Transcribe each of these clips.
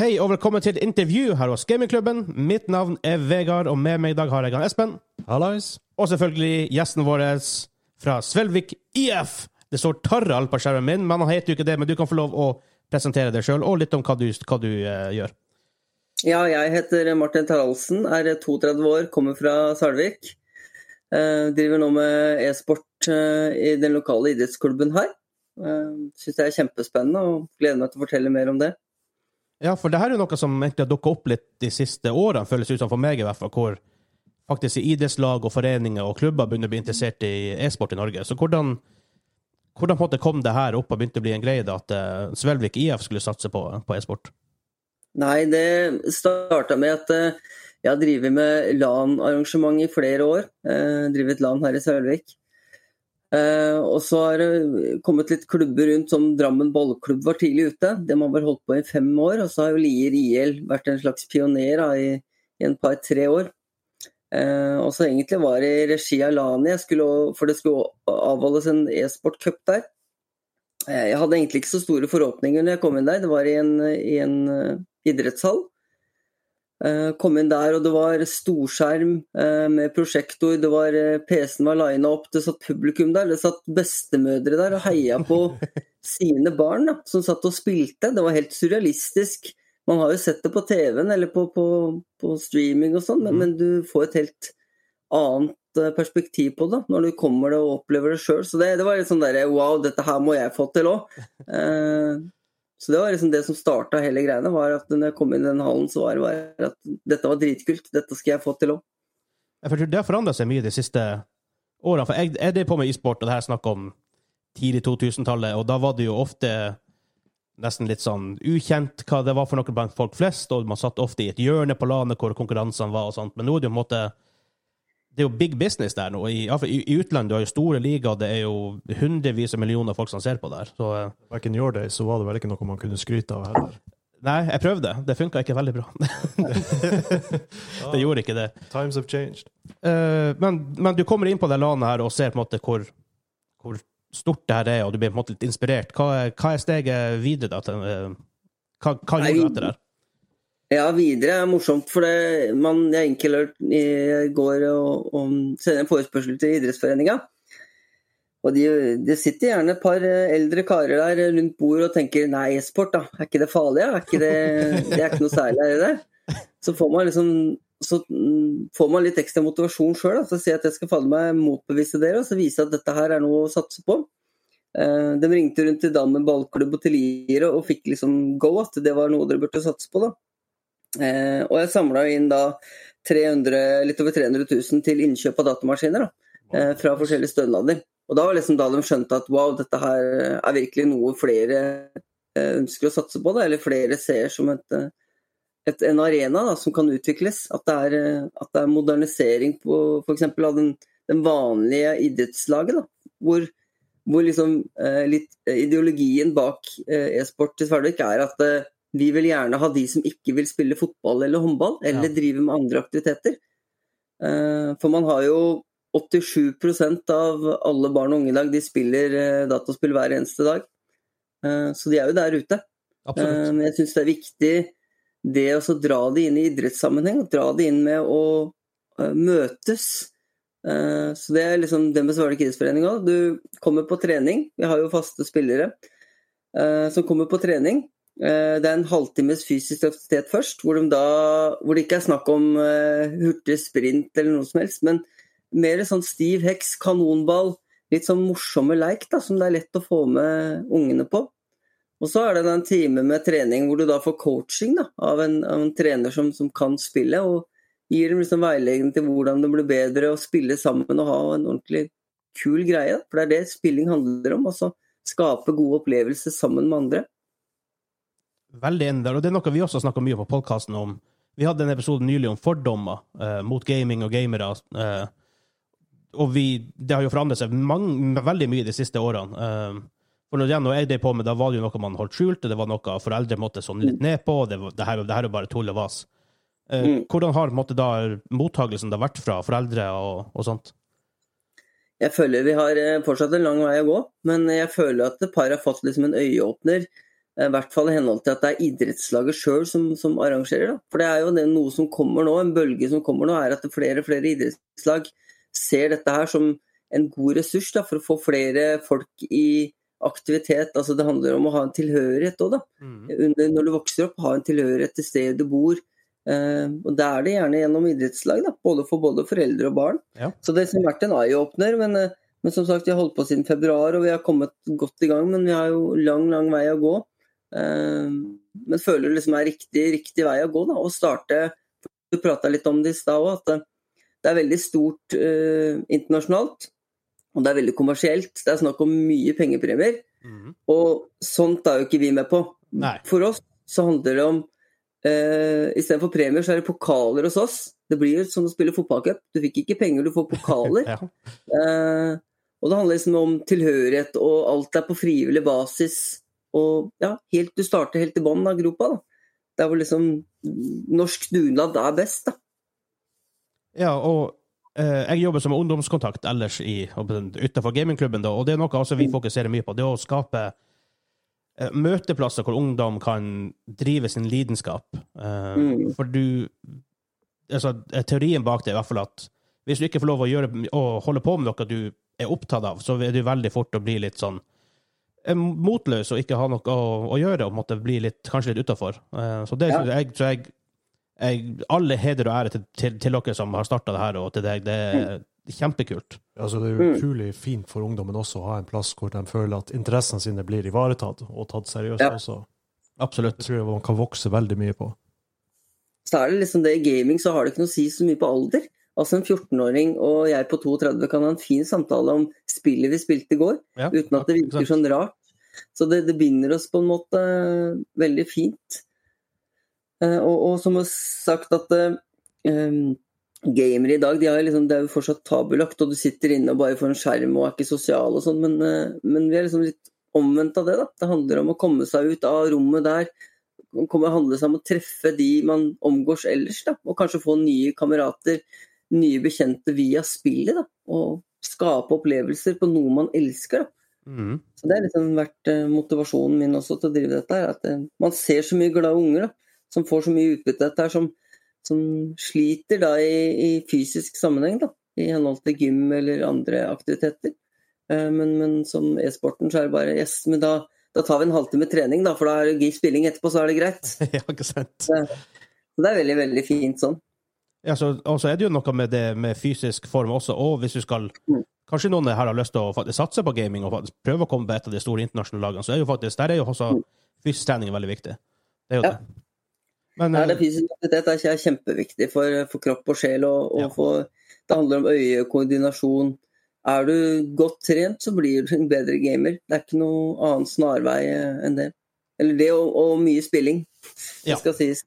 Hei og velkommen til et intervju her hos Gamingklubben. Mitt navn er Vegard, og med meg i dag har jeg han Espen. Hallais. Og selvfølgelig gjesten vår fra Svelvik IF. Det står Tarald på skjermen min, men han heter jo ikke det. Men du kan få lov å presentere deg sjøl, og litt om hva du, hva du uh, gjør. Ja, jeg heter Martin Taraldsen, er 32 år, kommer fra Salvik. Uh, driver nå med e-sport uh, i den lokale idrettsklubben her. Uh, Syns det er kjempespennende og gleder meg til å fortelle mer om det. Ja, for det her er jo noe som egentlig har dukka opp litt de siste årene, føles det ut som for meg i hvert fall, hvor faktisk idrettslag og foreninger og klubber begynner å bli interessert i e-sport i Norge. Så hvordan, hvordan på en måte kom det her opp og begynte å bli en greie da, at uh, Svelvik IF skulle satse på, på e-sport? Nei, det starta med at eh, jeg har drevet med LAN-arrangement i flere år. driver Drevet LAN her i Sølvik. Eh, og så har det kommet litt klubber rundt, som Drammen ballklubb var tidlig ute. De har vel holdt på i fem år. Og så har jo Lier IL vært en slags pioner da, i, i en par-tre år. Eh, og så egentlig var det i regi av Lani, skulle, for det skulle avholdes en e-sportcup der. Eh, Jeg hadde egentlig ikke så store forhåpninger når jeg kom inn der. Det var i en, i en eh, idrettshall. Eh, Kom inn der, og det var storskjerm eh, med prosjektor. det var eh, PC-en var lina opp, det satt publikum der. Det satt bestemødre der og heia på sine barn da, som satt og spilte. Det var helt surrealistisk. Man har jo sett det på TV-en eller på, på, på streaming og sånn, men, men du får et helt annet perspektiv på det når du kommer og opplever det sjøl. Så det, det var litt sånn derre wow, dette her må jeg få til òg. Så det var liksom det som starta hele greiene, var at når jeg kom inn i den hallen, så var det bare at dette var dritkult. Dette skal jeg få til òg. Det har forandra seg mye de siste årene. For jeg, jeg drev på med e-sport, og det her er snakk om tidlig 2000-tallet, og da var det jo ofte nesten litt sånn ukjent hva det var for noe blant folk flest, og man satt ofte i et hjørne på landet hvor konkurransene var og sånt. Men nå er det jo en måte det er jo big business der nå. I, i, i utlandet du har jo store ligaer, det er jo hundrevis av millioner folk som ser på der. Så eh, Back in your day så var det vel ikke noe man kunne skryte av heller. nei, jeg prøvde. Det funka ikke veldig bra. det gjorde ikke det. Times have changed. Uh, men, men du kommer inn på det landet her og ser på en måte hvor, hvor stort det her er, og du blir på en måte litt inspirert. Hva er, hva er steget videre? da? til, eh, Hva, hva gjorde du etter det? Ja, videre er morsomt, for det, man, jeg enkelt i går og, og sender en forespørsel til idrettsforeninga. Og de, det sitter gjerne et par eldre karer der rundt bordet og tenker nei, e-sport, da. Er ikke det farlig? Er ikke det, det er ikke noe særlig, det det? Så får man liksom så mm, får man litt ekstra motivasjon sjøl Så sier jeg at jeg skal falle meg motbevise dere og så vise at dette her er noe å satse på. Eh, De ringte rundt til Dammen ballklubb og til Lier og fikk liksom go at det var noe dere burde satse på. da. Eh, og jeg samla inn da 300, litt over 300 000 til innkjøp av datamaskiner da, eh, fra forskjellige stønader. Og da var liksom da de skjønte at wow, dette her er virkelig noe flere eh, ønsker å satse på, da, eller flere ser som et, eh, et, en arena da, som kan utvikles. At det er, eh, at det er modernisering på f.eks. av den, den vanlige idrettslaget. Da, hvor, hvor liksom eh, litt ideologien bak eh, e-sport i Svelvik er at eh, vi vil gjerne ha de som ikke vil spille fotball eller håndball, eller Ja. drive med andre aktiviteter. Eh, For man har jo 87% av alle barn og unge i dag de spiller eh, dataspill hver eneste dag. Eh, Så de er jo der ute. Absolutt. Men jeg syns det er viktig det å dra det inn i idrettssammenheng, dra det inn med å møtes. Så det er liksom det med Svalbard idrettsforening òg. Du kommer på trening, vi har jo faste spillere som kommer på trening. Eh, Det er en halvtimes fysisk aktivitet først, hvor, de da, hvor det ikke er snakk om eh, hurtig sprint eller noe som helst, men mer sånn stiv heks, kanonball, litt sånn morsomme leik da, som det er lett å få med ungene på. Og så er det en time med trening hvor du da får coaching da, av, en, av en trener som, som kan spille, og gir dem liksom veiledning til hvordan det blir bedre å spille sammen og ha en ordentlig kul greie. For det er det spilling handler om. Altså skape gode opplevelser sammen med andre. Veldig enig der, og det er noe vi også snakka mye på podkasten om. Vi hadde en episode nylig om fordommer eh, mot gaming og gamere. eh, og vi, det har jo forandret seg mange, veldig mye de siste årene. Eh, for når, jeg drev på med, da var det jo noe man holdt skjult, det var noe foreldre måtte sånn litt ned på. Det, var- det, her, det her er bare tull og vas. Eh, Mm. Hvordan har måtte, da mottagelsen da vært fra foreldre og, og sånt? Jeg føler vi har eh, fortsatt en lang vei å gå, men jeg føler at et par har fått liksom en øyeåpner I hvert fall i henhold til at det er idrettslaget sjøl som, som, arrangerer. Da. For det er jo det, noe som kommer nå, en bølge som kommer nå, er at flere og flere idrettslag ser dette her som en god ressurs da, for å få flere folk i aktivitet. Altså Det handler om å ha en tilhørighet òg, da. Mm. Når du vokser opp, ha en tilhørighet til stedet du bor. Eh, og Da er det gjerne gjennom idrettslag, da, både for både foreldre og barn. Ja. Så det har vært en eye-åpner. Men, eh, men som sagt, vi har holdt på siden februar, og vi har kommet godt i gang. Men vi har jo lang, lang vei å gå. Eh, men føler det liksom er riktig, riktig vei å gå, da. og starte Du prata litt om det i stad òg, at det, det er veldig stort eh, internasjonalt. Og det er veldig kommersielt. Det er snakk om mye pengepremier. Mm. Og sånt er jo ikke vi med på. Nei. For oss så handler det om eh, Istedenfor premier, så er det pokaler hos oss. Det blir jo som å spille fotballcup. Du fikk ikke penger, du får pokaler. Ja. eh, og det handler liksom om tilhørighet, og alt er på frivillig basis. Og ja, helt, du starter helt i bånn av gropa. da. Der hvor liksom norsk dugnad er best. da. Ja, og eh, jeg jobber som ungdomskontakt ellers i, utenfor gamingklubben, da, og det er noe altså, vi fokuserer mye på. Det å skape eh, møteplasser hvor ungdom kan drive sin lidenskap. Eh, Mm. For du altså, Teorien bak det er i hvert fall at hvis du ikke får lov å, gjøre, å holde på med noe du er opptatt av, så er du veldig fort å bli litt sånn eh, motløs og ikke ha noe å, å gjøre, og måtte bli litt, kanskje litt utafor. så det Ja. jeg, så jeg jeg, alle heder og ære til, til, til dere som har starta det her, og til deg. Det er kjempekult. Altså, det er utrolig fint for ungdommen også å ha en plass hvor de føler at interessene sine blir ivaretatt og tatt seriøst Ja. også. Absolutt. Det tror jeg man kan vokse veldig mye på. Så er det liksom det i gaming, så har det ikke noe å si så mye på alder. Altså En 14-åring og jeg på 32 kan ha en fin samtale om spillet vi spilte i går, Ja, uten at det virker sånn rart. Så det, det binder oss på en måte veldig fint. Eh, og, og som har sagt at um, gamere i dag de har liksom, det er jo fortsatt tabulagt, og du sitter inne og bare får en skjerm og er ikke sosial og sånn, men, men vi er liksom litt omvendt av det. da. Det handler om å komme seg ut av rommet der. Komme, handle seg om å treffe de man omgås ellers, da, og kanskje få nye kamerater, nye bekjente via spillet. da, Og skape opplevelser på noe man elsker. da. Mhm. Så Det har liksom vært eh, motivasjonen min også til å drive dette. her, at eh, Man ser så mye glade unger da, som får så mye utbytte av dette, her, som, som sliter da i, i fysisk sammenheng. da, I henhold til gym eller andre aktiviteter. Eh, Men, men som e-sporten så er det bare yes, men da, da tar vi en halvtime trening, da, for da er det spilling etterpå, så er det greit. ja, ikke sant? Så det er veldig, veldig fint sånn. Ja, så, og så er det jo noe med det med fysisk form også, og hvis du skal Mm. Kanskje noen her har lyst til å faktisk satse på gaming og faktisk prøve å komme på et av de store internasjonale lagene, så er jo faktisk, der er jo også Mm. fysisk trening veldig viktig. Det er jo Ja. det. Men Ja, det eh, fysisk aktivitet er kjempeviktig for, for kropp og sjel. Og, og Ja. for, det handler om øyekoordinasjon. Er du godt trent, så blir du en bedre gamer. Det er ikke noe annen snarvei eh, enn det. Eller det og, og mye spilling. Det skal sies.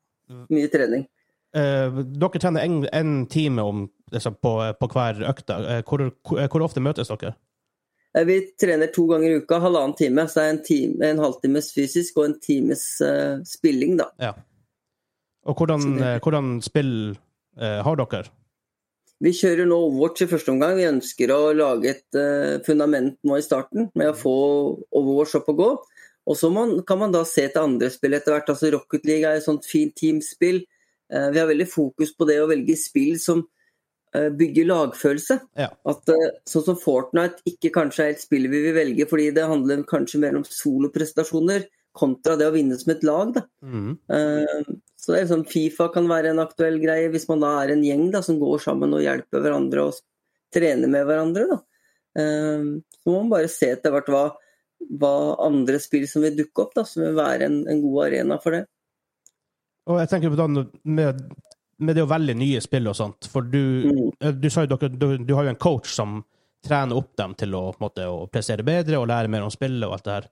Mye trening. Eh, dere trener en, en time om, liksom, på, på hver økta. Eh, Hvor, hvor, ofte møtes dere? Eh, Vi trener to ganger i uka, halvannen time. Så det er en, time, en halvtimes fysisk og en times uh, spilling, da. Ja. Og hvordan, det- hvordan spill uh, har dere? Vi kjører nå Overwatch i første omgang. Vi ønsker å lage et fundament nå i starten med å få Overwatch opp og gå. Og så kan man da se til andre spill etter hvert. altså Rocket League er et sånt fint teamspill. Eh, vi har veldig fokus på det å velge spill som eh, bygger lagfølelse. Ja. At eh, Sånn som Fortnite ikke kanskje er et spill vi vil velge fordi det handler kanskje mer om soloprestasjoner kontra det å vinne som et lag. da. Mm. Så det er sånn, Fifa kan være en aktuell greie hvis man da er en gjeng da, som går sammen og hjelper hverandre og trener med hverandre. Da. Så må man bare se etter hvert hva, hva andre spill som vil dukke opp, da, som vil være en, en god arena for det. Og jeg tenker på det med, med det å velge nye spill og sånt, for du, Mm. eh, du sa jo dere, du, du har jo en coach som trener opp dem til å, måte, å prestere bedre og lære mer om spillet og alt det her.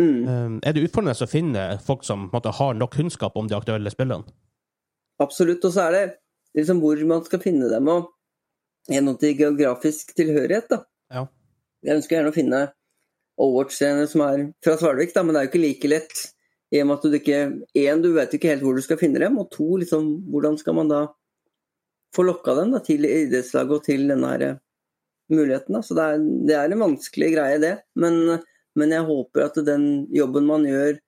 Mm. Um, er det utfordrende å finne folk som måte, har nok kunnskap om de aktuelle spillene? Absolutt. Og så er det liksom hvor man skal finne dem, og gjennom til geografisk tilhørighet. da. Ja. Jeg ønsker gjerne å finne Overwatch-trenere som er fra Svalvik, da, men det er jo ikke like lett. I og med at du ikke En, du vet ikke helt hvor du skal finne dem, og to, liksom, hvordan skal man da få lokka dem da, til idrettslaget og til denne her muligheten? Da. Så det er, det er en vanskelig greie, det. Men, men jeg håper at den jobben man gjør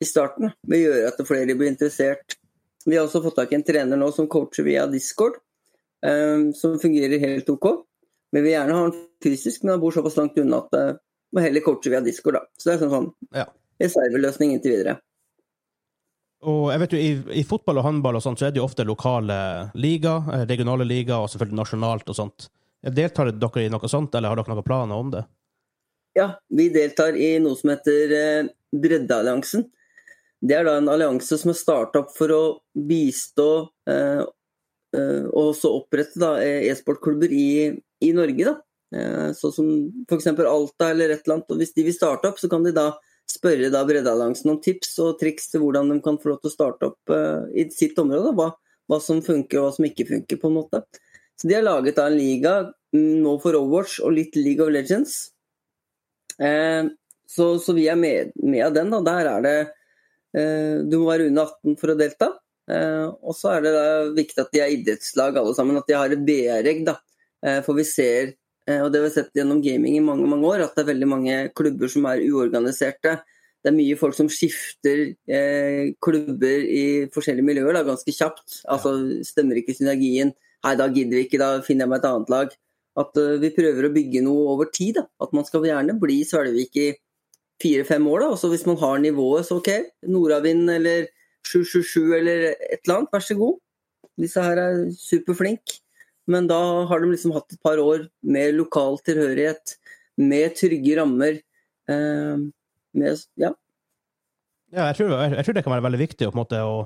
i starten. Vil gjøre at flere blir interessert. Vi har også fått tak i en trener nå som coacher via Discord, um, som fungerer helt OK. Vi vil gjerne ha han fysisk, men han bor såpass langt unna at uh, må heller coache via Discord, da. Så det er sånn, sånn Ja. Reserveløsning inntil videre. Og jeg vet jo, i, I fotball og håndball og sånt, så er det jo ofte lokale liga, eh, regionale liga og selvfølgelig nasjonalt og sånt. Deltar dere i noe sånt, eller har dere noen planer om det? Ja, vi deltar i noe som heter eh, Breddealliansen. Det er da en allianse som er starta opp for å bistå eh, eh, og også opprette e-sportklubber i, i Norge. da. Eh, Sånn som f.eks. Alta eller et eller annet. og Hvis de vil starte opp, så kan de da spørre da Breddealliansen om tips og triks til hvordan de kan få lov til å starte opp eh, i sitt område. Hva, hva som funker og hva som ikke funker. på en måte. Så De har laget da en liga mm, nå for Overwatch og litt League of Legends. Eh, så, så vi er med, med av den. Da. Der er det eh, Du må være under 18 for å delta. Og så er det viktig at de er idrettslag alle sammen, at de har et BR-egg. da. For vi ser, og det har vi sett gjennom gaming i mange mange år, at det er veldig mange klubber som er uorganiserte. Det er mye folk som skifter eh, klubber i forskjellige miljøer da, ganske kjapt. Altså Stemmer ikke synergien, nei da gidder vi ikke, da finner jeg meg et annet lag. At uh, vi prøver å bygge noe over tid. da. At man skal gjerne bli Svelvik i fire-fem år. da. Også hvis man har nivået, så OK. Nordavind eller 777 eller et eller annet, vær så god. Disse her er superflinke. Men da har de liksom hatt et par år med lokal tilhørighet, med trygge rammer. Eh, med, ja. Ja, jeg tror, jeg, jeg tror det kan være veldig viktig å måte å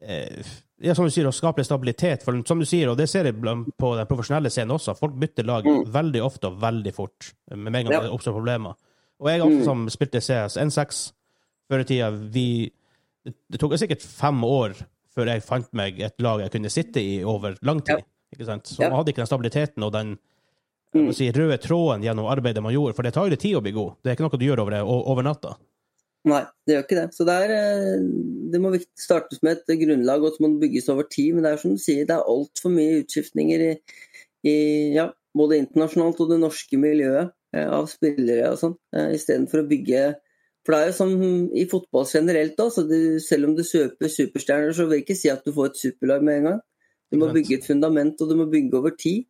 eh, ja, som du sier, å skape litt stabilitet. For som du sier, og det ser jeg på den profesjonelle scenen også, folk bytter lag Mm. veldig ofte og veldig fort med en gang Ja. det oppstår problemer. Og jeg også Mm. som spilte CS N6 før i tida, vi det, tok sikkert fem år før jeg fant meg et lag jeg kunne sitte i over lang tid. Ikke sant? Så Ja. man hadde ikke den stabiliteten og den Mm. si, røde tråden gjennom arbeidet man gjorde, for det tar jo litt tid å bli god. Det er ikke noe du gjør over, over natta. Nei, det gjør ikke det. Så det, er, eh, det må startes med et grunnlag, og så må det bygges over tid. Men det er som du sier, det er altfor mye utskiftninger i, i ja, både internasjonalt og det norske miljøet eh, av spillere og sånn, eh, istedenfor å bygge For det er jo som i fotball generelt, da, så det, selv om du søper superstjerner, så vil jeg ikke si at du får et superlag med en gang. Du må bygge et fundament, og du må bygge over tid.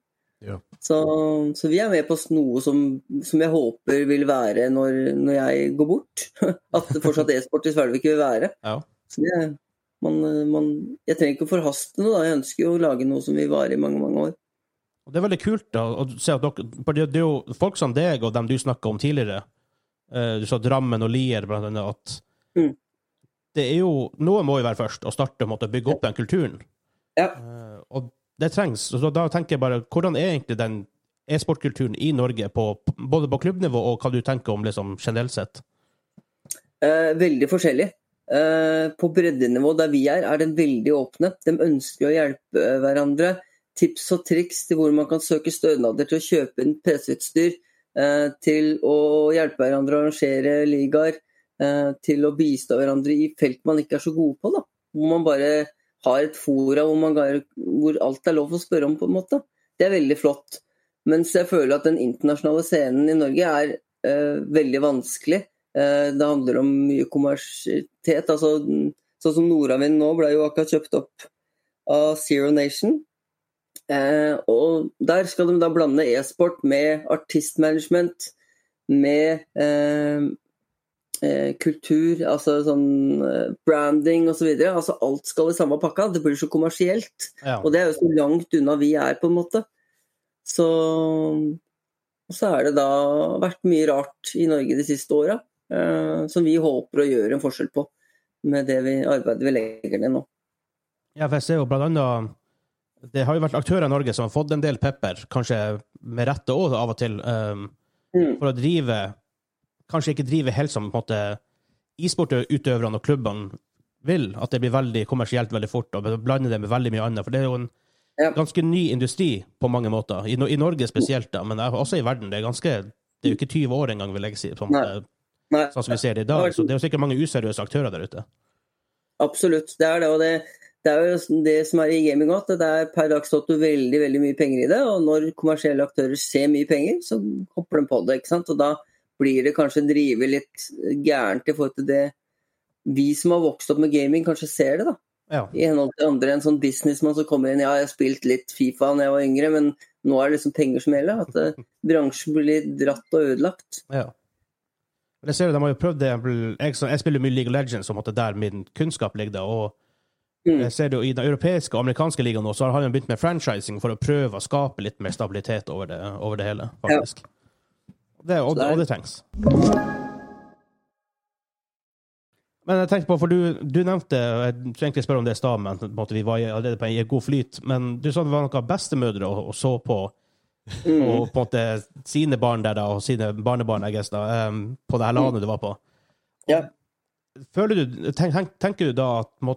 Ja. Så, så vi er med på noe som, som jeg håper vil være når, når jeg går bort. At det fortsatt e-sport i Svelvik vil være. Ja. Så det, man, man, jeg trenger ikke å forhaste noe, da. Jeg ønsker jo å lage noe som vil vare i mange, mange år. Og det er veldig kult da, å se at dere det, er jo folk som deg og dem du snakka om tidligere, eh, du sa Drammen og Lier, blant annet, at Mm. det er jo Noen må jo være først og starte å bygge opp den kulturen. Ja. Eh, og det trengs. Så da tenker jeg bare, hvordan er egentlig den e-sportkulturen i Norge, på, både på klubbnivå og hva du tenker om liksom, generelt sett? Eh, veldig forskjellig. Eh, på breddenivå der vi er, er den veldig åpne. De ønsker å hjelpe hverandre. Tips og triks til hvor man kan søke stønader til å kjøpe inn PC-utstyr. Eh, til å hjelpe hverandre å arrangere ligaer. Eh, til å bistå hverandre i felt man ikke er så gode på. Da. Hvor man bare har et fora hvor, man, hvor alt er lov å spørre om, på en måte. Det er veldig flott. Mens jeg føler at den internasjonale scenen i Norge er eh, veldig vanskelig. Eh, Det handler om mye kommersitet. Altså, sånn som Nordavind nå ble jo akkurat kjøpt opp av Zero Nation. Eh, og der skal de da blande e-sport med artistmanagement, med eh, kultur, altså sånn eh, branding osv. Altså alt skal i samme pakka. Det blir så kommersielt. Ja. Og det er jo så langt unna vi er, på en måte. Så så er det da vært mye rart i Norge de siste åra, eh, som vi håper å gjøre en forskjell på med det vi, arbeidet vi legger ned nå. Ja, for jeg ser jo blant annet Det har jo vært aktører i Norge som har fått en del pepper, kanskje med rette òg av og til, um, Mm. for å drive Kanskje ikke driver helt som på en måte e-sportutøverne og klubbene vil. At det blir veldig kommersielt veldig fort, og blander det med veldig mye annet. For det er jo en Ja. ganske ny industri på mange måter. I, I Norge spesielt, da, men også i verden. Det er ganske det er jo ikke 20 år engang, vil jeg si, sånn, som vi ser det i dag. Så det er jo sikkert mange useriøse aktører der ute. absolutt. Det er det. Og det, det er jo det som er i gaming at det er per dags dato veldig veldig mye penger i det. Og når kommersielle aktører ser mye penger, så hopper de på det. ikke sant? Og da blir det kanskje drive litt gærent i forhold til det vi som har vokst opp med gaming, kanskje ser det, da. Ja. I henhold til andre, en sånn businessmann som kommer inn Ja, jeg har spilt litt Fifa da jeg var yngre, men nå er det liksom penger som gjelder. At eh, bransjen blir dratt og ødelagt. ja. Men jeg ser jo, De har jo prøvd det Jeg, jeg spiller mye League of Legends, som der min kunnskap ligger. det, og Mm. jeg ser det jo I den europeiske og amerikanske ligaen nå, så har han begynt med franchising for å prøve å skape litt mer stabilitet over det, over det hele, faktisk. Det, og, det og det trengs. Men jeg tenkte på, for du, du nevnte og Jeg skulle egentlig spørre om det i stad, men på en måte, vi var allerede på en god flyt. Men du sa det var noen bestemødre og, og så på, Mm. og på en måte sine barn der, da, og sine barnebarn, jeg guess, da, um, på det her landet du var på. Ja. Føler du, tenk, tenk, tenker du da at på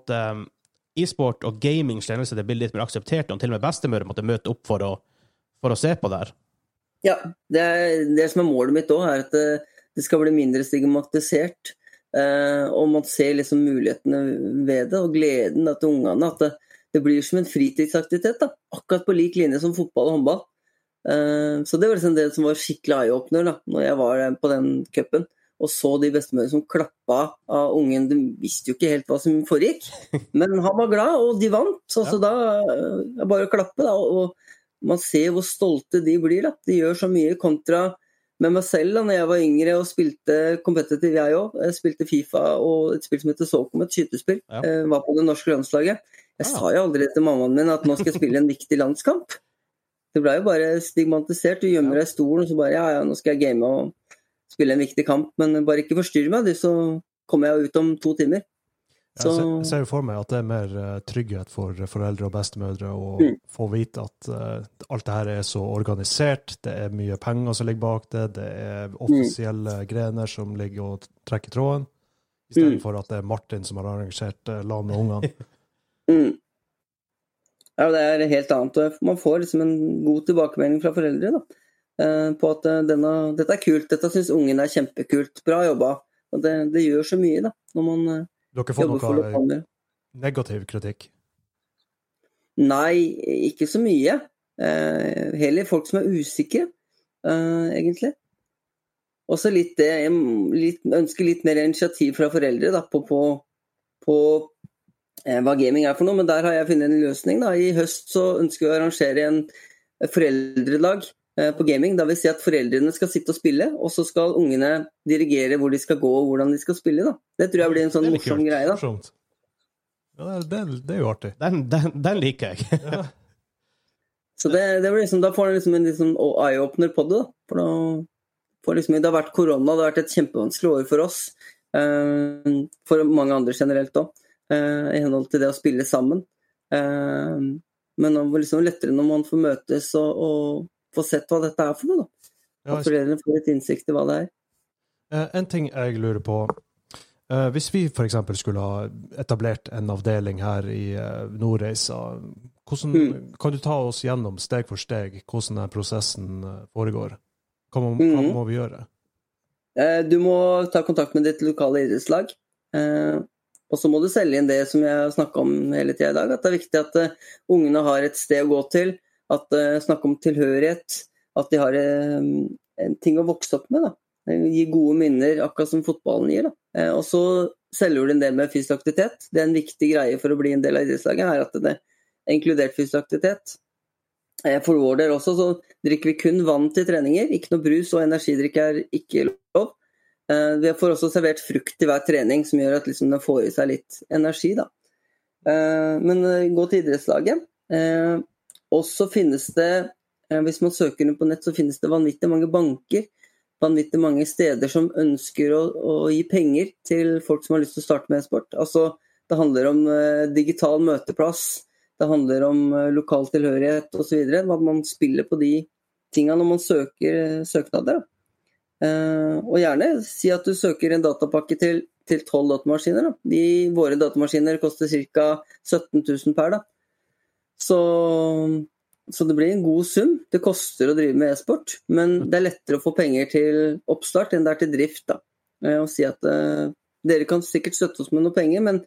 e-sport og gaming blir litt mer akseptert, og til og med bestemødre måtte møte opp for å, for å se på det her? Ja, det, er, det som er målet mitt òg, er at det, det skal bli mindre stigmatisert. Eh, og man ser liksom mulighetene ved det, og gleden til ungene. At det, det blir som en fritidsaktivitet. da, Akkurat på lik linje som fotball og håndball. Eh, så det var liksom det som var skikkelig eye-opener da når jeg var på den cupen. Og så de bestemødrene som klappa av ungen. De visste jo ikke helt hva som foregikk, men han var glad, og de vant. Så, så da eh, er det bare å klappe, da. og man ser hvor stolte de blir. da. De gjør så mye kontra med meg selv da når jeg var yngre og spilte competitive, jeg òg. Spilte Fifa og et spill som heter Socom, et skytespill. Ja. Eh, Var på det norske landslaget. Jeg ja. sa jo aldri til mammaen min at nå skal jeg spille en viktig landskamp. Det ble jo bare stigmatisert. Du gjemmer deg i stolen og så bare ja, ja, nå skal jeg game og spille en viktig kamp, men bare ikke forstyrr meg, du, så kommer jeg ut om to timer. Så jeg ser jo for meg at det er mer eh, trygghet for foreldre og bestemødre å Mm. få vite at eh, alt det her er så organisert, det er mye penger som ligger bak det, det er offisielle grener som ligger og trekker tråden, Mm. For at det er Martin som har arrangert uh, LAN med ungene. Mm. Ja, det er helt annet. Man får liksom en god tilbakemelding fra foreldre da, på at denne, dette er kult, dette syns ungen er kjempekult, bra jobba. Og det, det gjør så mye da, når man Dere får noe negativ kritikk? Nei, ikke så mye. Eh, heller folk som er usikre, eh, egentlig. Også litt det litt, ønsker litt mer initiativ fra foreldre da, på, på, på eh, hva gaming er for noe, men der har jeg funnet en løsning. Da. I høst så ønsker vi å arrangere en foreldrelag eh, på gaming. Da vil si at foreldrene skal sitte og spille, og så skal ungene dirigere hvor de skal gå og hvordan de skal spille. Da. Det tror jeg blir en sånn morsom kult. greie. da. Ja, det, det, det er jo artig. Den, den, den liker jeg. Ja. Så det, det blir liksom, Da får du liksom en liksom eye-opener på det. da. For da for liksom, Det har vært korona, det har vært et kjempevanskelig år for oss. Uh, for mange andre generelt òg, i henhold til det å spille sammen. Uh, men det er liksom lettere når man får møtes og, og får sett hva dette er for noe. da. At foreldrene får litt innsikt i hva det er. Eh, En ting jeg lurer på. Eh, Hvis vi f.eks. skulle ha etablert en avdeling her i eh, Nordreisa, hvordan, Mm. kan du ta oss gjennom steg for steg hvordan den prosessen foregår? Hva må, hva Mhm. må vi gjøre? Du må ta kontakt med ditt lokale idrettslag. Og så må du selge inn det som jeg har snakka om hele tida i dag. At det er viktig at ungene har et sted å gå til. At uh, Snakke om tilhørighet. At de har eh, en ting å vokse opp med. da. Eh, Gi gode minner, akkurat som fotballen gir. da. Og så selger du en del med fysisk aktivitet. Det er en viktig greie for å bli en del av idrettslaget. er at det er inkludert fysisk aktivitet. For vår del også så drikker vi kun vann til treninger. Ikke noe brus og energidrikk er ikke lov. Vi får også servert frukt til hver trening, som gjør at liksom den får i seg litt energi. Da. Men gå til idrettslaget. Og så finnes det, eh, hvis man søker inn på nett, så finnes det vanvittig mange banker. Vanvittig mange steder som ønsker å, å gi penger til folk som har lyst til å starte med e-sport. Altså, det handler om eh, digital møteplass. Det handler om eh, lokal tilhørighet osv. At man spiller på de tinga når man søker søknader. Og gjerne si at du søker en datapakke til tolv 12 datamaskiner. Da. De, våre datamaskiner koster ca. 17 000 per. Da. Så, så det blir en god sum. Det koster å drive med e-sport, men det er lettere å få penger til oppstart enn det er til drift. Da. Eh, Og si at uh, dere kan sikkert støtte oss med noe penger, men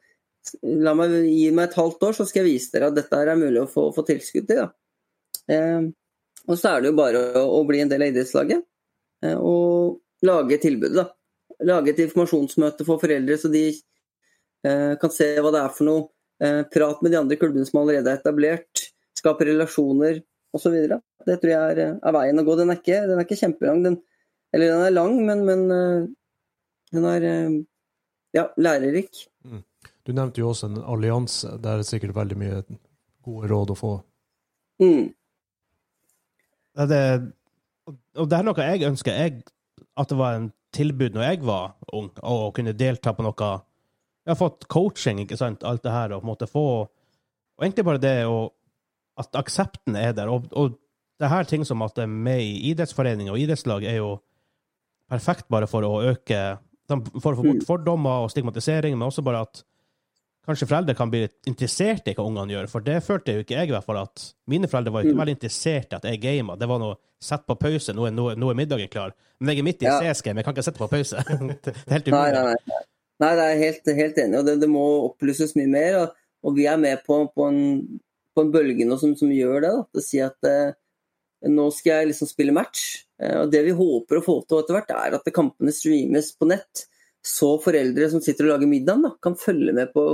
La meg gi meg et halvt år, så skal jeg vise dere at dette er mulig å få, få tilskudd til. Da. Uh, og så er det jo bare å, å bli en del av idrettslaget uh, og lage tilbudet. da. Lage et informasjonsmøte for foreldre, så de Eh, kan se hva det er for noe. Eh, prat med de andre klubbene som allerede er etablert. Skape relasjoner osv. Det tror jeg er, er, veien å gå. Den er ikke, den er ikke kjempelang. Den, eller den er lang, men, men eh, den er eh, ja, lærerik. Du nevnte jo også en allianse. Der er det sikkert veldig mye gode råd å få. Mm. Det, og det er noe jeg ønsker. Jeg, at det var en tilbud når jeg var ung, å kunne delta på noe Jeg har fått coaching, ikke sant, alt det her, og på en måte få Og egentlig bare det å At aksepten er der. Og, og det her ting som at det er med i idrettsforeninger og idrettslag, er jo perfekt bare for å øke For å få bort fordommer og stigmatisering, men også bare at kanskje foreldre kan bli litt interessert i hva ungene gjør. For det følte jo ikke jeg, i hvert fall. at Mine foreldre var ikke Mm. veldig interessert i at jeg gama. Det var noe sett på pause, nå er, nå, nå er middagen klar. Men jeg er midt i Ja. CS-game, jeg kan ikke sette på pause. det er helt umulig. nei, nei. Nei, det er helt, helt enig. og det, det må opplyses mye mer. Og, og vi er med på, på, en, på en bølge nå som, som gjør det. Da. å si at eh, nå skal jeg liksom spille match. Eh, og Det vi håper å få til etter hvert, er at kampene streames på nett. Så foreldre som sitter og lager middag, da, kan følge med på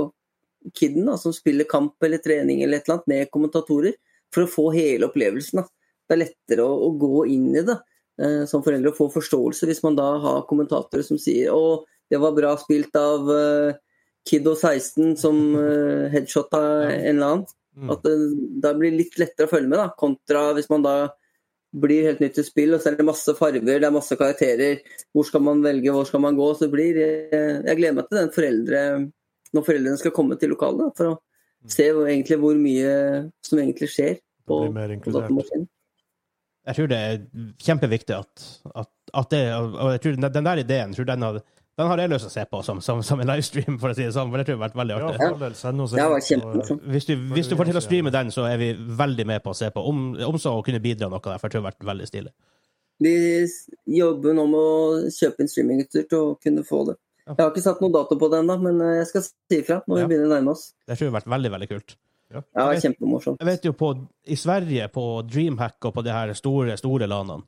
kiden da, som spiller kamp eller trening eller et eller annet med kommentatorer, for å få hele opplevelsen. Da. Det er lettere å, å gå inn i det eh, som foreldre og få forståelse hvis man da har kommentatorer som sier å, det var bra spilt av uh, Kiddo 16 som uh, headshotta en eller annen. Mm. At det da blir litt lettere å følge med, da, kontra hvis man da blir helt nytt til spill, og så er det masse farger, det er masse karakterer. Hvor skal man velge, hvor skal man gå? Så blir eh, Jeg gleder meg til den foreldre når foreldrene skal komme til lokalet, da, for å se hvor, egentlig hvor mye som egentlig skjer på, på datamaskinen. Jeg tror det er kjempeviktig at, at, at det Og jeg tror den den der ideen jeg tror den har, den har jeg lyst til å se på som, som, som en livestream, for å si det sånn. For det tror jeg har vært veldig artig. Ja, del, send oss en, så- kjempemorsomt. Hvis du, hvis du får til å streame den, så er vi veldig med på å se på. Om, om så å kunne bidra noe der, for jeg tror det har vært veldig stilig. Vi jobber nå med å kjøpe inn streamingutstyr til å kunne få det. Jeg har ikke satt noe dato på det ennå, men eh, jeg skal si ifra når Ja. vi begynner å nærme oss. Det tror jeg har vært veldig, veldig kult. Ja, ja kjempemorsomt. Jeg vet jo på, I Sverige, på Dreamhack og på de her store store landene,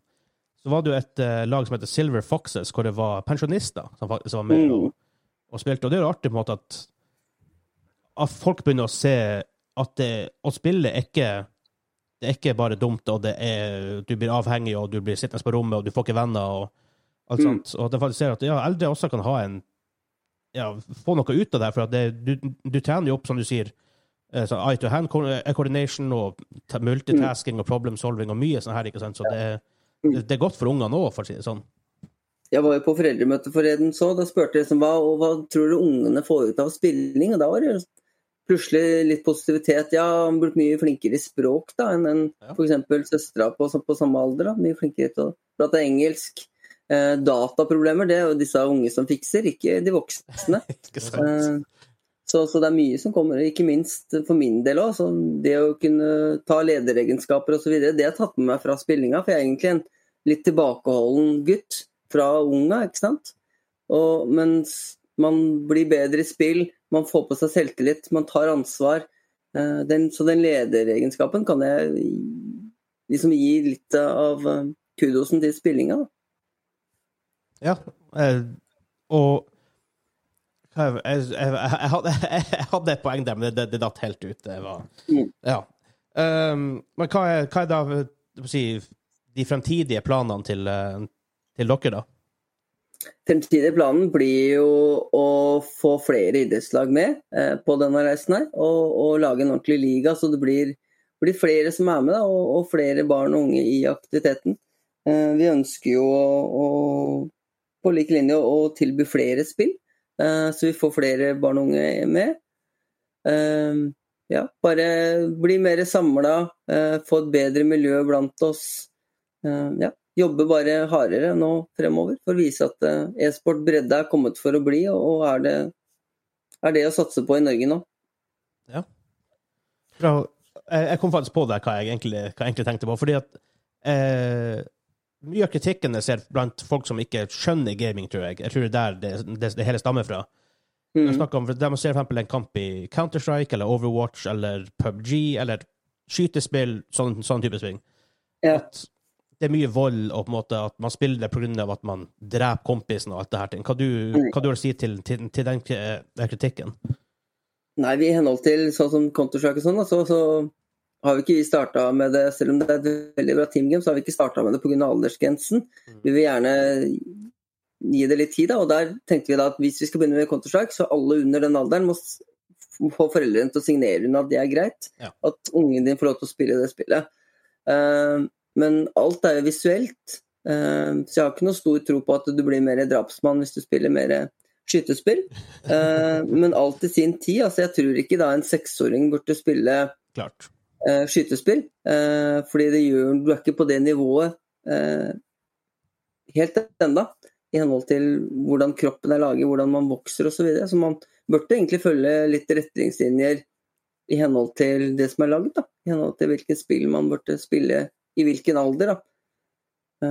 så var det jo et uh, lag som heter Silver Foxes, hvor det var pensjonister som som var med Mm. og, og spilte. Og det er jo artig på en måte at, at folk begynner å se at det, å spille er ikke det er ikke bare dumt, og det er, du blir avhengig, og du blir sittende på rommet, og du får ikke venner, og alt Mm. sånt. Og at jeg faktisk ser at ja, eldre også kan ha en ja, få noe ut av det, for at det, du, du trener jo opp, som du sier, eh, så eye to hand eh, coordination og ta- multitasking og problem solving og mye sånn her, ikke sant? Så det, er- det, er godt for ungene òg, for å si det sånn. Jeg var jo på foreldremøte forleden så, da spurte jeg liksom, hva, hva tror du ungene får ut av spilling? Og da var det plutselig litt positivitet. Ja, han blitt mye flinkere i språk da, enn en, Ja. f.eks. søstera på, på samme alder. da, Mye flinkere til å prate engelsk. Eh, dataproblemer, det er jo disse unge som fikser, ikke de voksne. Ikke sant? Eh, Så, så det er mye som kommer, ikke minst for min del òg. Det å kunne ta lederegenskaper osv. Det har jeg tatt med meg fra spillinga. For jeg er egentlig en litt tilbakeholden gutt fra unga, ikke sant. Og, mens man blir bedre i spill, man får på seg selvtillit, man tar ansvar. Eh, Den, så den lederegenskapen kan jeg liksom gi litt av eh, kudosen til spillinga. da. Ja. Eh, og jeg, jeg, jeg, hadde, jeg hadde et poeng der, men det, det datt helt ut. Det var, Mm. ja. Um, men hva er, hva er da si, de fremtidige planene til, eh, til dere, da? Fremtidige planen blir jo å få flere idrettslag med eh, på denne reisen her, og, og lage en ordentlig liga, så det blir, blir flere som er med, da, og, og flere barn og unge i aktiviteten. Eh, vi ønsker jo å, å på lik linje å tilby flere spill, så vi får flere barn og unge med. Eh, ja, bare bli mer samla, eh, få et bedre miljø blant oss. Eh, ja, jobbe bare hardere nå fremover for å vise at eh, e-sport bredde er kommet for å bli, og er det, er det å satse på i Norge nå. Bra. Jeg, kom faktisk på der hva jeg egentlig, hva jeg egentlig tenkte på. Fordi at eh, mye av kritikken jeg ser blant folk som ikke skjønner gaming, tror jeg, jeg tror det er der det, det, det hele stammer fra. Jeg Mm. snakker om, man ser eksempel en kamp i Counter-Strike eller Overwatch eller PubG eller skytespill, sånn, sånn type sving. Ja. At det er mye vold, og på en måte at man spiller det pga. at man dreper kompisen og alt det her. ting. Hva du, hva du har å si til, til, til den, den kritikken? Nei, vi i henhold til sånn som Counter-Strike og sånn, så, så har vi ikke starta med det, selv om det er et veldig bra teamgame, så har vi ikke starta med det pga. aldersgrensen. Vi vil gjerne gi det litt tid, da, og der tenkte vi da at hvis vi skal begynne med Counter-Strike, så alle under den alderen må få foreldrene til å signere under at det er greit. Ja. At ungen din får lov til å spille det spillet. Uh, men alt er jo visuelt, uh, så jeg har ikke noe stor tro på at du blir mer drapsmann hvis du spiller mer skytespill. Uh, men alt i sin tid. altså Jeg tror ikke da en seksåring burde spille Klart. Eh, skytespill. Eh, fordi det gjør, du er ikke på det nivået eh, helt enda i henhold til hvordan kroppen er laget, hvordan man vokser osv. Så, videre. så man burde egentlig følge litt retningslinjer i henhold til det som er lagd. da. I henhold til hvilket spill man burde spille i hvilken alder. da.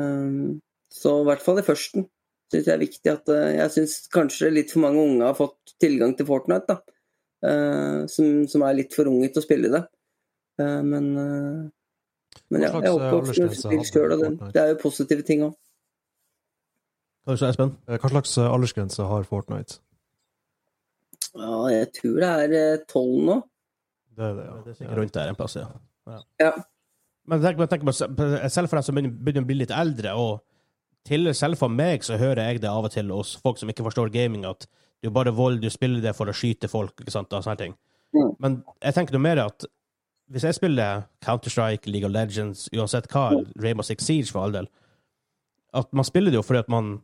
Så i hvert fall i førsten syns jeg er viktig at Jeg syns kanskje litt for mange unge har fått tilgang til Fortnite. da. Som, som er litt for unge til å spille det. Eh, men eh, men ja, jeg er eh, oppvokst med spill sjøl, og det, er jo positive ting òg. Hva slags aldersgrense har Fortnite? Ja, jeg tror det er tolv nå. Det er det, Det er sikkert rundt der en plass, ja. Ja. Men tenk, tenk selv for dem som begynner, begynner å bli litt eldre, og til selv for meg så hører jeg det av og til hos folk som ikke forstår gaming, at det er bare vold, du spiller det for å skyte folk, ikke sant, og sånne ting. Mm. Men jeg tenker noe mer at hvis jeg spiller Counter-Strike, League of Legends, uansett hva, Rainbow Six Siege for all del, at man spiller det jo fordi at man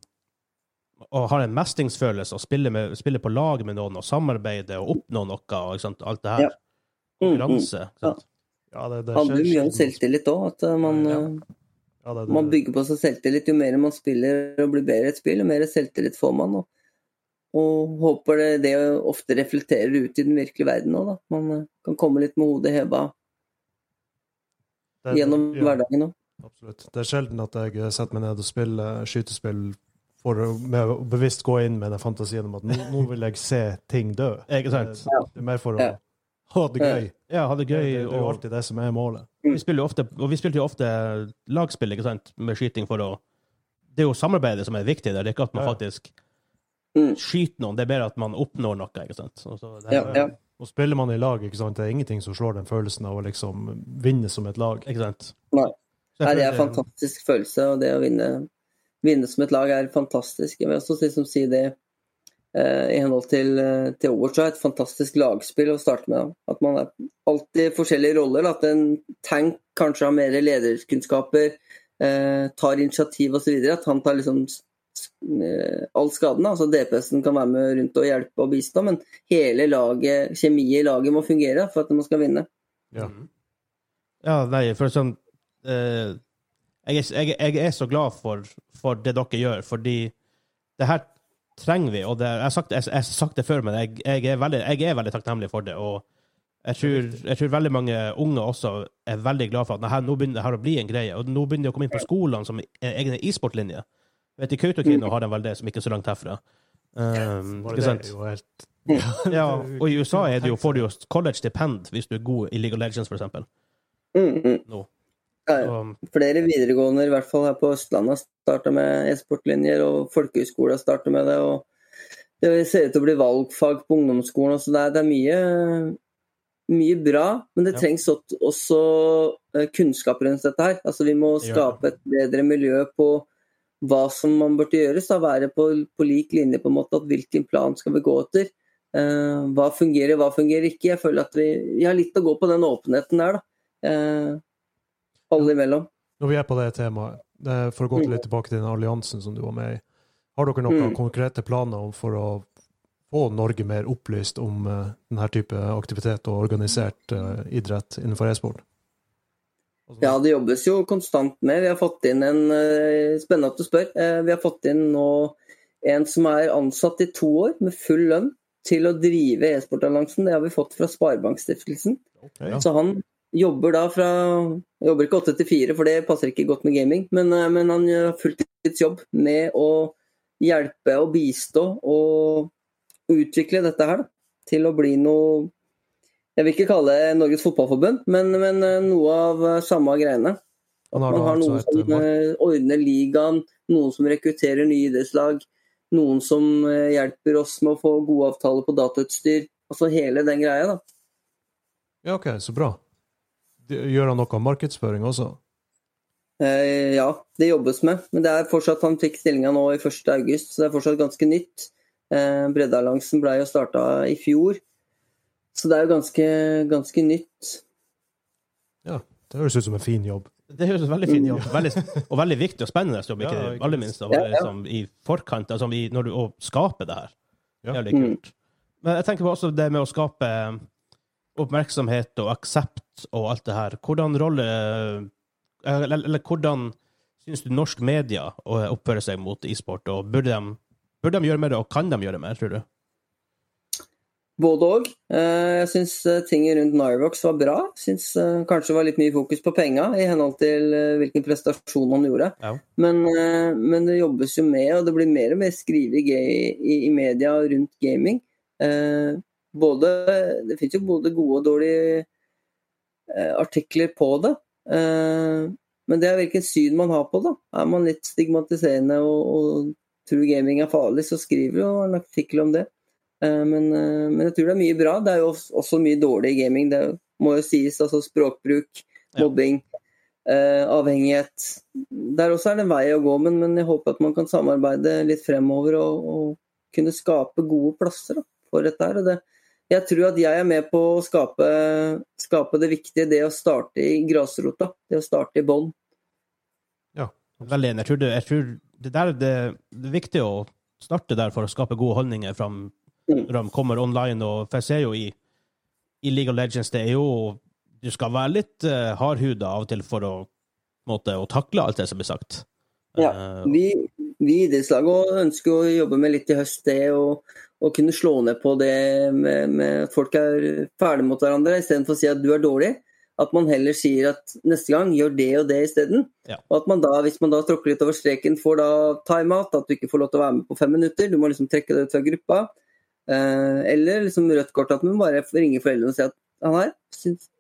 og har en mestringsfølelse og spiller, med, spiller på lag med noen og samarbeider og oppnår noe og ikke sant, alt det her. Ja. Mm, mm. Konkurranse. Ja, det, det handler mye om selvtillit òg. At eh, man, Ja. eh, Ja, det, det, man bygger på seg selvtillit. Jo mer man spiller og blir bedre i et spill, jo mer selvtillit får man. Og, og håper det, det ofte reflekterer ut i den virkelige verden òg, da. Man eh, kan komme litt med hodet heva gjennom ja, hverdagen òg. Absolutt. Det er sjelden at jeg setter meg ned og spiller skytespill for å med å bevisst gå inn med den fantasien om at nå, nå vil jeg se ting dø. Ikke sant? Det, det er mer for å Ja. ha det gøy. Ja, ha det gøy. det, det er jo alltid det som er målet. Vi spiller jo ofte, og vi spilte jo ofte lagspill ikke sant, med skyting for å Det er jo samarbeidet som er viktig der. Det er ikke at man faktisk Mm. skyter noen, det er bedre at man oppnår noe. ikke sant? Så, så det, Ja, ja. Og spiller man i lag, ikke sant? det er ingenting som slår den følelsen av å liksom vinne som et lag. Ikke sant? Nei. Nei, det er en fantastisk følelse, og det å vinne, vinne som et lag er fantastisk. Jeg vil også liksom si det eh, i henhold til, eh, til Overwatch, er et fantastisk lagspill å starte med. At man er alltid forskjellige roller. At en tank kanskje har mer lederkunnskaper, eh, tar initiativ osv. At han tar liksom all skaden. Altså DPS-en kan være med rundt og hjelpe og bistå, men hele laget, kjemiet i laget må fungere for at man skal vinne. Ja. Mhm. Ja, nei, for sånn eh, jeg, jeg, jeg er så glad for, for det dere gjør, fordi det her trenger vi. Og det, jeg, har sagt, jeg, jeg har sagt det før, men jeg, jeg, er veldig, jeg er veldig takknemlig for det. Og jeg tror, jeg tror veldig mange unge også er veldig glad for at nei, nå begynner det her å bli en greie. Og nå begynner det å komme inn på skolene som egne e-sportlinjer. Vet I Kautokeino har de vel det, som ikke er så langt herfra. Um, ikke sant? helt Ja, og i USA er det jo, får du jo college-stipend hvis du er god i League of Legends, for eksempel. Mm, mm. Ja. Flere videregående, i hvert fall her på Østlandet, starta med e-sportlinjer, og folkehøyskoler starter med det. og Det ser ut til å bli valgfag på ungdomsskolen. Så det er, det er mye, mye bra, men det Ja. trengs også, også eh, kunnskap rundt dette her. Altså Vi må skape et bedre miljø på hva som man burde gjøres. Da. Være på, på lik linje, på en måte. at Hvilken plan skal vi gå etter? Uh, hva fungerer, hva fungerer ikke? Jeg føler at vi, vi har litt å gå på den åpenheten der. da. Uh, alle imellom. Når vi er på det temaet, det for å gå litt tilbake til den alliansen som du var med i, har dere noen Mm. konkrete planer for å få Norge mer opplyst om eh, denne type aktivitet og organisert idrett innenfor e-sport? Altså, Ja, det jobbes jo konstant med. Vi har fått inn en eh, Spennende at du spør. Eh, Vi har fått inn nå en som er ansatt i to år med full lønn til å drive e-sportalliansen. Det har vi fått fra Sparebankstiftelsen. Okay, Ja. Så han jobber da fra Jobber ikke åtte til fire, for det passer ikke godt med gaming. Men, eh, men han har fulltidsjobb med å hjelpe og bistå og utvikle dette her da, til å bli noe Jeg vil ikke kalle det Norges Fotballforbund, men, men eh, noe av eh, samme greiene. At man har altså noen som eh, ordner ligaen, noen som rekrutterer nye idrettslag, noen som hjelper oss med å få gode avtaler på datautstyr. Altså hele den greia, da. Ja, OK, så bra. Gjør han noe markedsføring også? Eh, ja, det jobbes med. Men det er fortsatt, han fikk stillinga nå i 1. august, så det er fortsatt ganske nytt. Eh, Breddealliansen ble jo starta i fjor, så det er jo ganske, ganske nytt. Ja, det høres ut som en fin jobb. Det høres ut som en veldig fin jobb. Veldig, og veldig viktig og spennende jobb, ikke Ja, aller minst. Å være Ja, ja. liksom, i forkant, altså i, når du å skape det her. Ja. Er Mm. kult. Men jeg tenker på også det med å skape oppmerksomhet og aksept og alt det her. Hvordan rolle Eller, eller hvordan syns du norsk media oppfører seg mot e-sport, og burde de, burde de gjøre mer, og kan de gjøre mer, tror du? Både òg. Jeg syns ting rundt Nyrox var bra. Syns eh, kanskje det var litt mye fokus på penga i henhold til eh, hvilken prestasjon han gjorde. Ja. Men, eh, men det jobbes jo med, og det blir mer og mer skrevet i, i, media rundt gaming. Eh, både, det finnes jo både gode og dårlige eh, artikler på det. Eh, men det er hvilken syn man har på det. Er man litt stigmatiserende og, og tror gaming er farlig, så skriver jo en artikkel om det. Eh, Men, eh, men jeg tror det er mye bra. Det er jo også- mye dårlig gaming. Det må jo sies. altså Språkbruk, Ja. mobbing, eh, avhengighet. Der også er det en vei å gå, men, men jeg håper at man kan samarbeide litt fremover og, og kunne skape gode plasser da, for dette her. Det, jeg tror at jeg er med på å skape, skape det viktige, det å starte i grasrota. Det å starte i bånn. Veldig enig. Jeg tror det, jeg tror det der det, det er viktig å starte der for å skape gode holdninger fram. Når de kommer online. Og, for jeg ser jo i, i League of Legends, det er jo Du skal være litt uh, hardhuda av og til for å, måte, å takle alt det som blir sagt. Ja, Eh, Vi, vi i idrettslaget ønsker å jobbe med litt i høst det å, å kunne slå ned på det med, med folk er fæle mot hverandre, istedenfor å si at du er dårlig. At man heller sier at neste gang gjør det og det isteden. Ja. Og at man da, hvis man da tråkker litt over streken, får da timeout, at du ikke får lov til å være med på fem minutter. Du må liksom trekke deg ut fra gruppa. Eh, eller liksom rødt kort, at man bare ringer foreldrene og sier at han her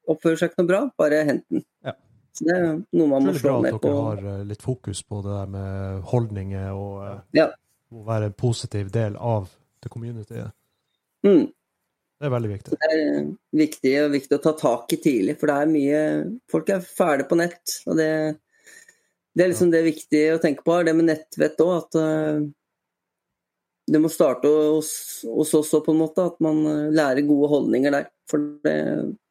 oppfører seg ikke noe bra, bare hent den. Ja. Så det er noe man må slå ned på. dere har eh, litt fokus på det der med holdninger og eh, Ja. å være en positiv del av det communityet. Mm. Det er veldig viktig. Det er viktig, viktig å ta tak i tidlig, for det er mye Folk er fæle på nett, og det, det er liksom det viktige å tenke på. Det med nettvett òg, at det må starte hos, hos oss òg, på en måte. At man eh, lærer gode holdninger der. For det,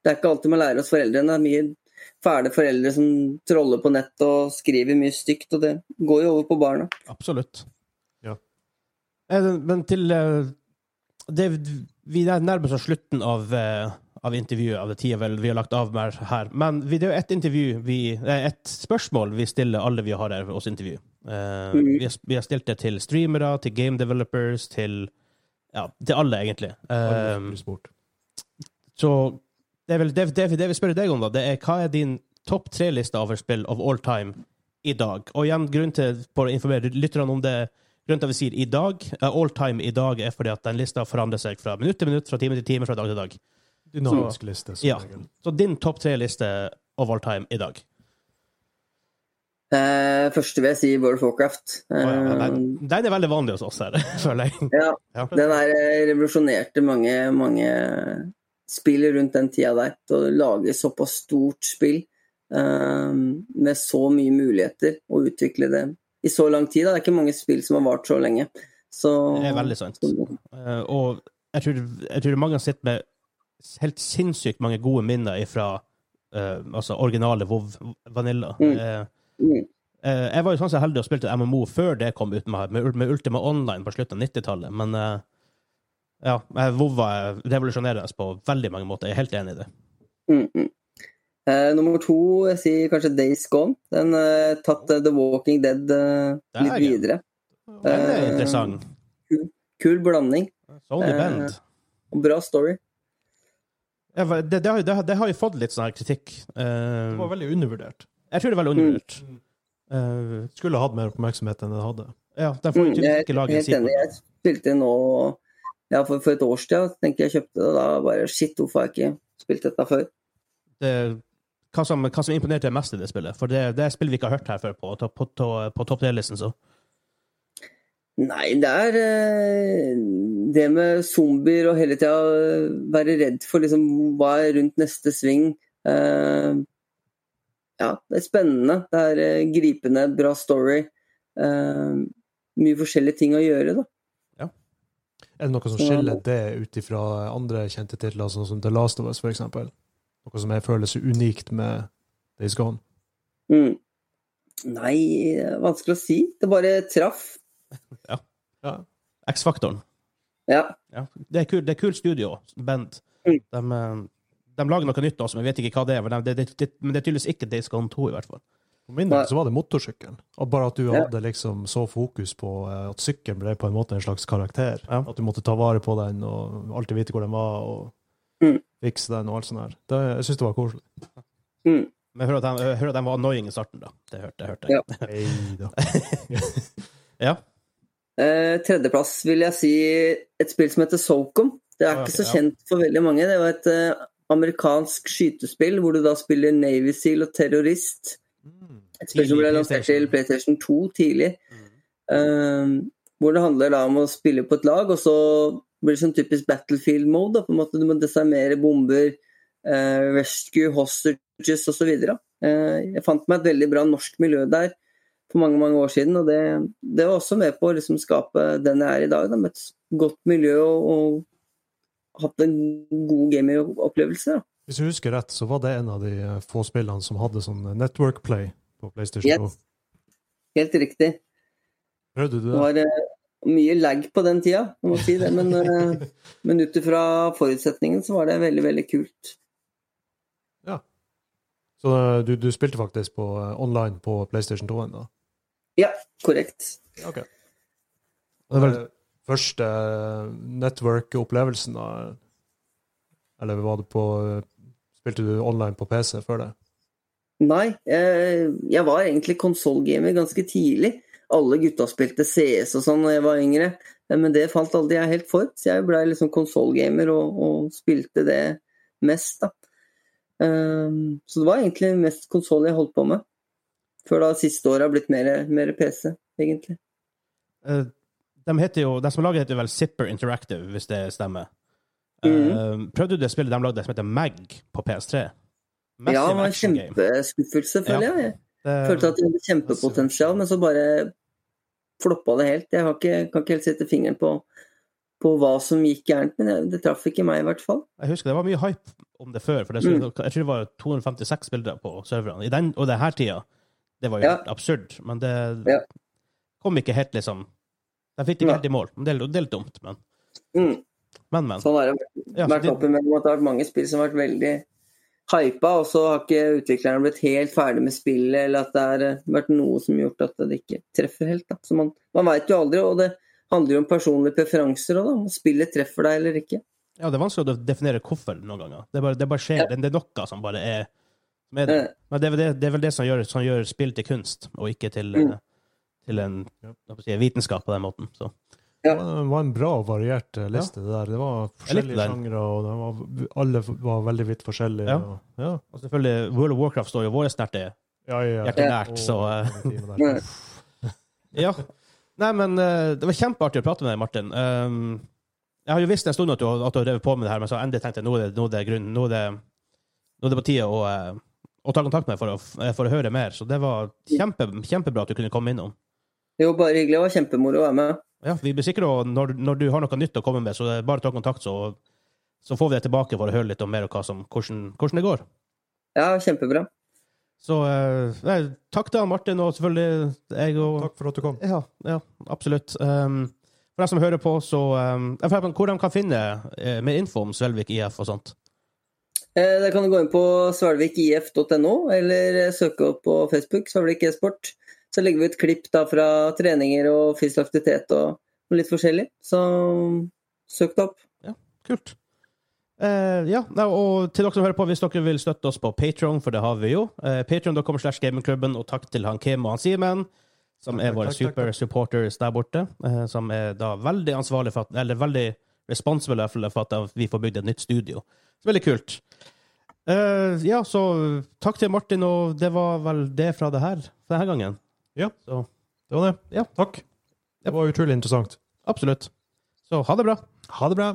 det er ikke alltid man lærer hos foreldrene. Det er mye fæle foreldre som troller på nett og skriver mye stygt, og det går jo over på barna. Absolutt. Ja. Eh, Men til eh, det, Vi er nærmest oss slutten av, av intervjuet, av det tida vel vi har lagt av med her. Men vi- det er jo ett intervju vi, et spørsmål vi stiller alle vi har her hos intervju. Uh, mm. vi, har, vi har stilt det til streamere, til game developers, til ja, til alle, egentlig. Alle Eh, så det, er vel, det, det, det vi spør deg om, da, det er hva er din topp tre-liste over spill of all time i dag? Og igjen, grunnen til for å informere lytterne om det Grunnen til at vi sier i dag, eh, all time i dag, er fordi at den lista forandrer seg fra minutt til minutt, fra time til time, fra dag til dag. Dynamisk liste, som Ja. regel. Så din topp tre-liste of all time i dag? Eh, første vil jeg si World of Warcraft. Oh, ja, Eh, den, den er veldig vanlig hos oss her, føler jeg. ja, Ja. Den der eh, revolusjonerte mange, mange spill rundt den tida der. Å lage såpass stort spill eh, med så mye muligheter, og utvikle det i så lang tid. Da. Det er ikke mange spill som har vart så lenge. Så, Det er veldig sant. Eh, og jeg tror, jeg tror mange sitter med helt sinnssykt mange gode minner fra altså originale WoW Vanilla. Mm. Eh, Mm. eh, jeg var jo sånn så heldig og spilte MMO før det kom ut med, med, med Ultima Online på slutten av 90-tallet, men uh, ja, eh, WoW var revolusjonerende på veldig mange måter. Jeg er helt enig i det. Mm, mm. Eh, nummer to, jeg sier kanskje Days Gone. Den uh, tatt eh, The Walking Dead eh, litt videre. Den er Eh, interessant. Kul blanding Sony eh, og bra story. Ja, det, det, har, det, det har jo fått litt sånn her kritikk. Uh, Det var veldig undervurdert. jeg tror det er veldig undervurdert. Eh, Skulle hatt mer oppmerksomhet enn det hadde. ja, den får Mm, ikke lage en helt Jeg spilte nå ja, for, for et år siden. tenker jeg kjøpte det da. Bare shit, hvorfor har jeg ikke spilt dette før? det, hva som, hva som imponerte deg mest i det spillet? For det, det er spill vi ikke har hørt her før på, på, på, på, på topp 10-listen. så. Nei, det er eh, det med zombier og hele tida være redd for liksom hva er rundt neste sving. Eh, ja, det er spennende. Det er eh, gripende, bra story. Eh, mye forskjellige ting å gjøre, da. Er det noe som skiller det ut ifra andre kjente titler, sånn som The Last of Us, eksempel? Noe som jeg føler så unikt med Days Gone? Mm. Nei, vanskelig å si. Det bare traff. Ja. X-faktoren. Ja. Ja. Det er kult kul studio, band. Mm. De, eh, de lager noe nytt også, men jeg vet ikke hva det er. Men det, det, det, men det er tydeligvis ikke Days Gone 2, i hvert fall. For min del så var det motorsykkelen. Og bare at du Ja. hadde liksom så fokus på eh, at sykkelen ble på en måte en slags karakter. Ja. At du måtte ta vare på den og alltid vite hvor den var, og Mm. fikse den og alt sånt der. Det, jeg syns det var koselig. Mm. Men jeg hører at de, hører at de var annoying i starten, da. Det hørte, det hørte jeg. Ja. Neida. Ja. Eh, tredjeplass vil jeg si et spill som heter Socom. Det er ikke så kjent for veldig mange. Det var et eh, amerikansk skytespill hvor du da spiller Navy Seal og terrorist. Mm. Et spill som ble lansert til PlayStation 2 tidlig. Eh, hvor det handler da om å spille på et lag, og så blir det sånn typisk battlefield-mode. på en måte Du må desarmere bomber, eh, rescue hostages osv. Uh, jeg fant meg et veldig bra norsk miljø der for mange mange år siden, og det, det var også med på å liksom skape den jeg er i dag. Da, med et godt miljø og, og hatt en god gamingopplevelse. da. Hvis jeg husker rett, så var det en av de eh, få spillene som hadde sånn Network Play på PlayStation 2. Yes. Helt riktig. Prøvde du Det det? var eh, mye lag på den tida, jeg må si det. Men, eh, men ut ifra forutsetningen så var det veldig, veldig kult. Ja. Så eh, du, du spilte faktisk på eh, online på PlayStation 2 da? Ja, korrekt. Ok. Det er vel- Eh, Første eh, network-opplevelsen, da? Eller var det på eh, Spilte du online på PC før det? Nei, jeg, jeg var egentlig konsollgamer ganske tidlig. Alle gutta spilte CS og sånn da jeg var yngre, men det falt aldri jeg helt for. Så jeg blei liksom konsollgamer og, og spilte det mest, da. Um, så det var egentlig mest konsoll jeg holdt på med. Før da siste året har blitt mer, mer PC, egentlig. Uh, de, heter jo, de som lager heter vel Zipper Interactive, hvis det stemmer. Mm. Uh, prøvde du det spillet de lagde som heter Mag på PS3? ja, det var en kjempeskuffelse, føler Ja. jeg. Jeg følte at det hadde kjempepotensial, men så bare floppa det helt. Jeg har ikke, kan ikke helt sette fingeren på, på hva som gikk gærent, men det, traff ikke meg, i hvert fall. jeg husker det var mye hype om det før, for det, Mm. jeg tror det var 256 bilder på serverne. I den, og det her tida, det var jo helt absurd, men det kom ikke helt, liksom De fikk ikke helt i mål. Det er, det er litt dumt, men Mm. Men, men. Sånn har det vært det- opp imellom at det har vært mange spill som har vært veldig hypa, og så har ikke utviklerne blitt helt ferdig med spillet, eller at det har eh, vært noe som har gjort at det ikke treffer helt. Da. Så man, man veit jo aldri, og det handler jo om personlige preferanser òg, om spillet treffer deg eller ikke. Ja, det er vanskelig å definere hvorfor noen ganger. Det bare, det bare skjer. Ja. Det, det er noe som bare er Men det er, det, det er vel det som gjør, som gjør spill til kunst, og ikke til, Mm. eh, til en si, vitenskap på den måten. Så. Ja. Det var- en bra og variert eh, liste, det der. Det var forskjellige sjangre, og det var, alle var veldig vidt forskjellige. Ja. Og, ja. Og selvfølgelig, World of Warcraft står jo vårt hjerte Ja, ja, ja. hjertet nært, så eh. Ja. Nei, men eh, det var kjempeartig å prate med deg, Martin. Um, jeg har jo visst en stund at du, at du har drevet på med det her, men så endelig tenkte jeg nå er det, nå er det, grunn, nå er det, nå er det på tide å, eh, å ta kontakt med for å, for å høre mer. Så det var kjempe, kjempebra at du kunne komme innom. Jo, var bare hyggelig. Det var kjempemoro å være med. Ja, vi blir sikre på når, når du har noe nytt å komme med, så bare ta kontakt, så, så får vi deg tilbake for å høre litt om mer og hva som, hvordan, hvordan det går. Ja, kjempebra. Så eh, nei, takk til Martin, og selvfølgelig jeg og Takk for at du kom. Ja, ja absolutt. Um, for dem som hører på, så um, jeg får høre på Hvor de kan finne eh, mer info om Svelvik IF og sånt. Eh, Der kan du gå inn på svelvikif.no, eller eh, søke opp på Facebook, Svelvik e-sport. Så legger vi ut klipp da fra treninger og fysisk aktivitet og, litt forskjellig. Så søk det opp. Ja, Kult. Eh, ja, og til dere som hører på, hvis dere vil støtte oss på Patron, for det har vi jo. Uh, Patron.com slash gamingklubben, og takk til han Kim og han Simen, som Takk, er våre super takk. supporters der borte. eh, som er da veldig ansvarlig for at, eller veldig responsible for at vi får bygd et nytt studio. Så veldig kult. Uh, ja, så takk til Martin, og det var vel det fra det her denne gangen. Ja. Så Det var det. Ja. Takk. Det var utrolig interessant. absolutt. Så ha det bra. Ha det bra.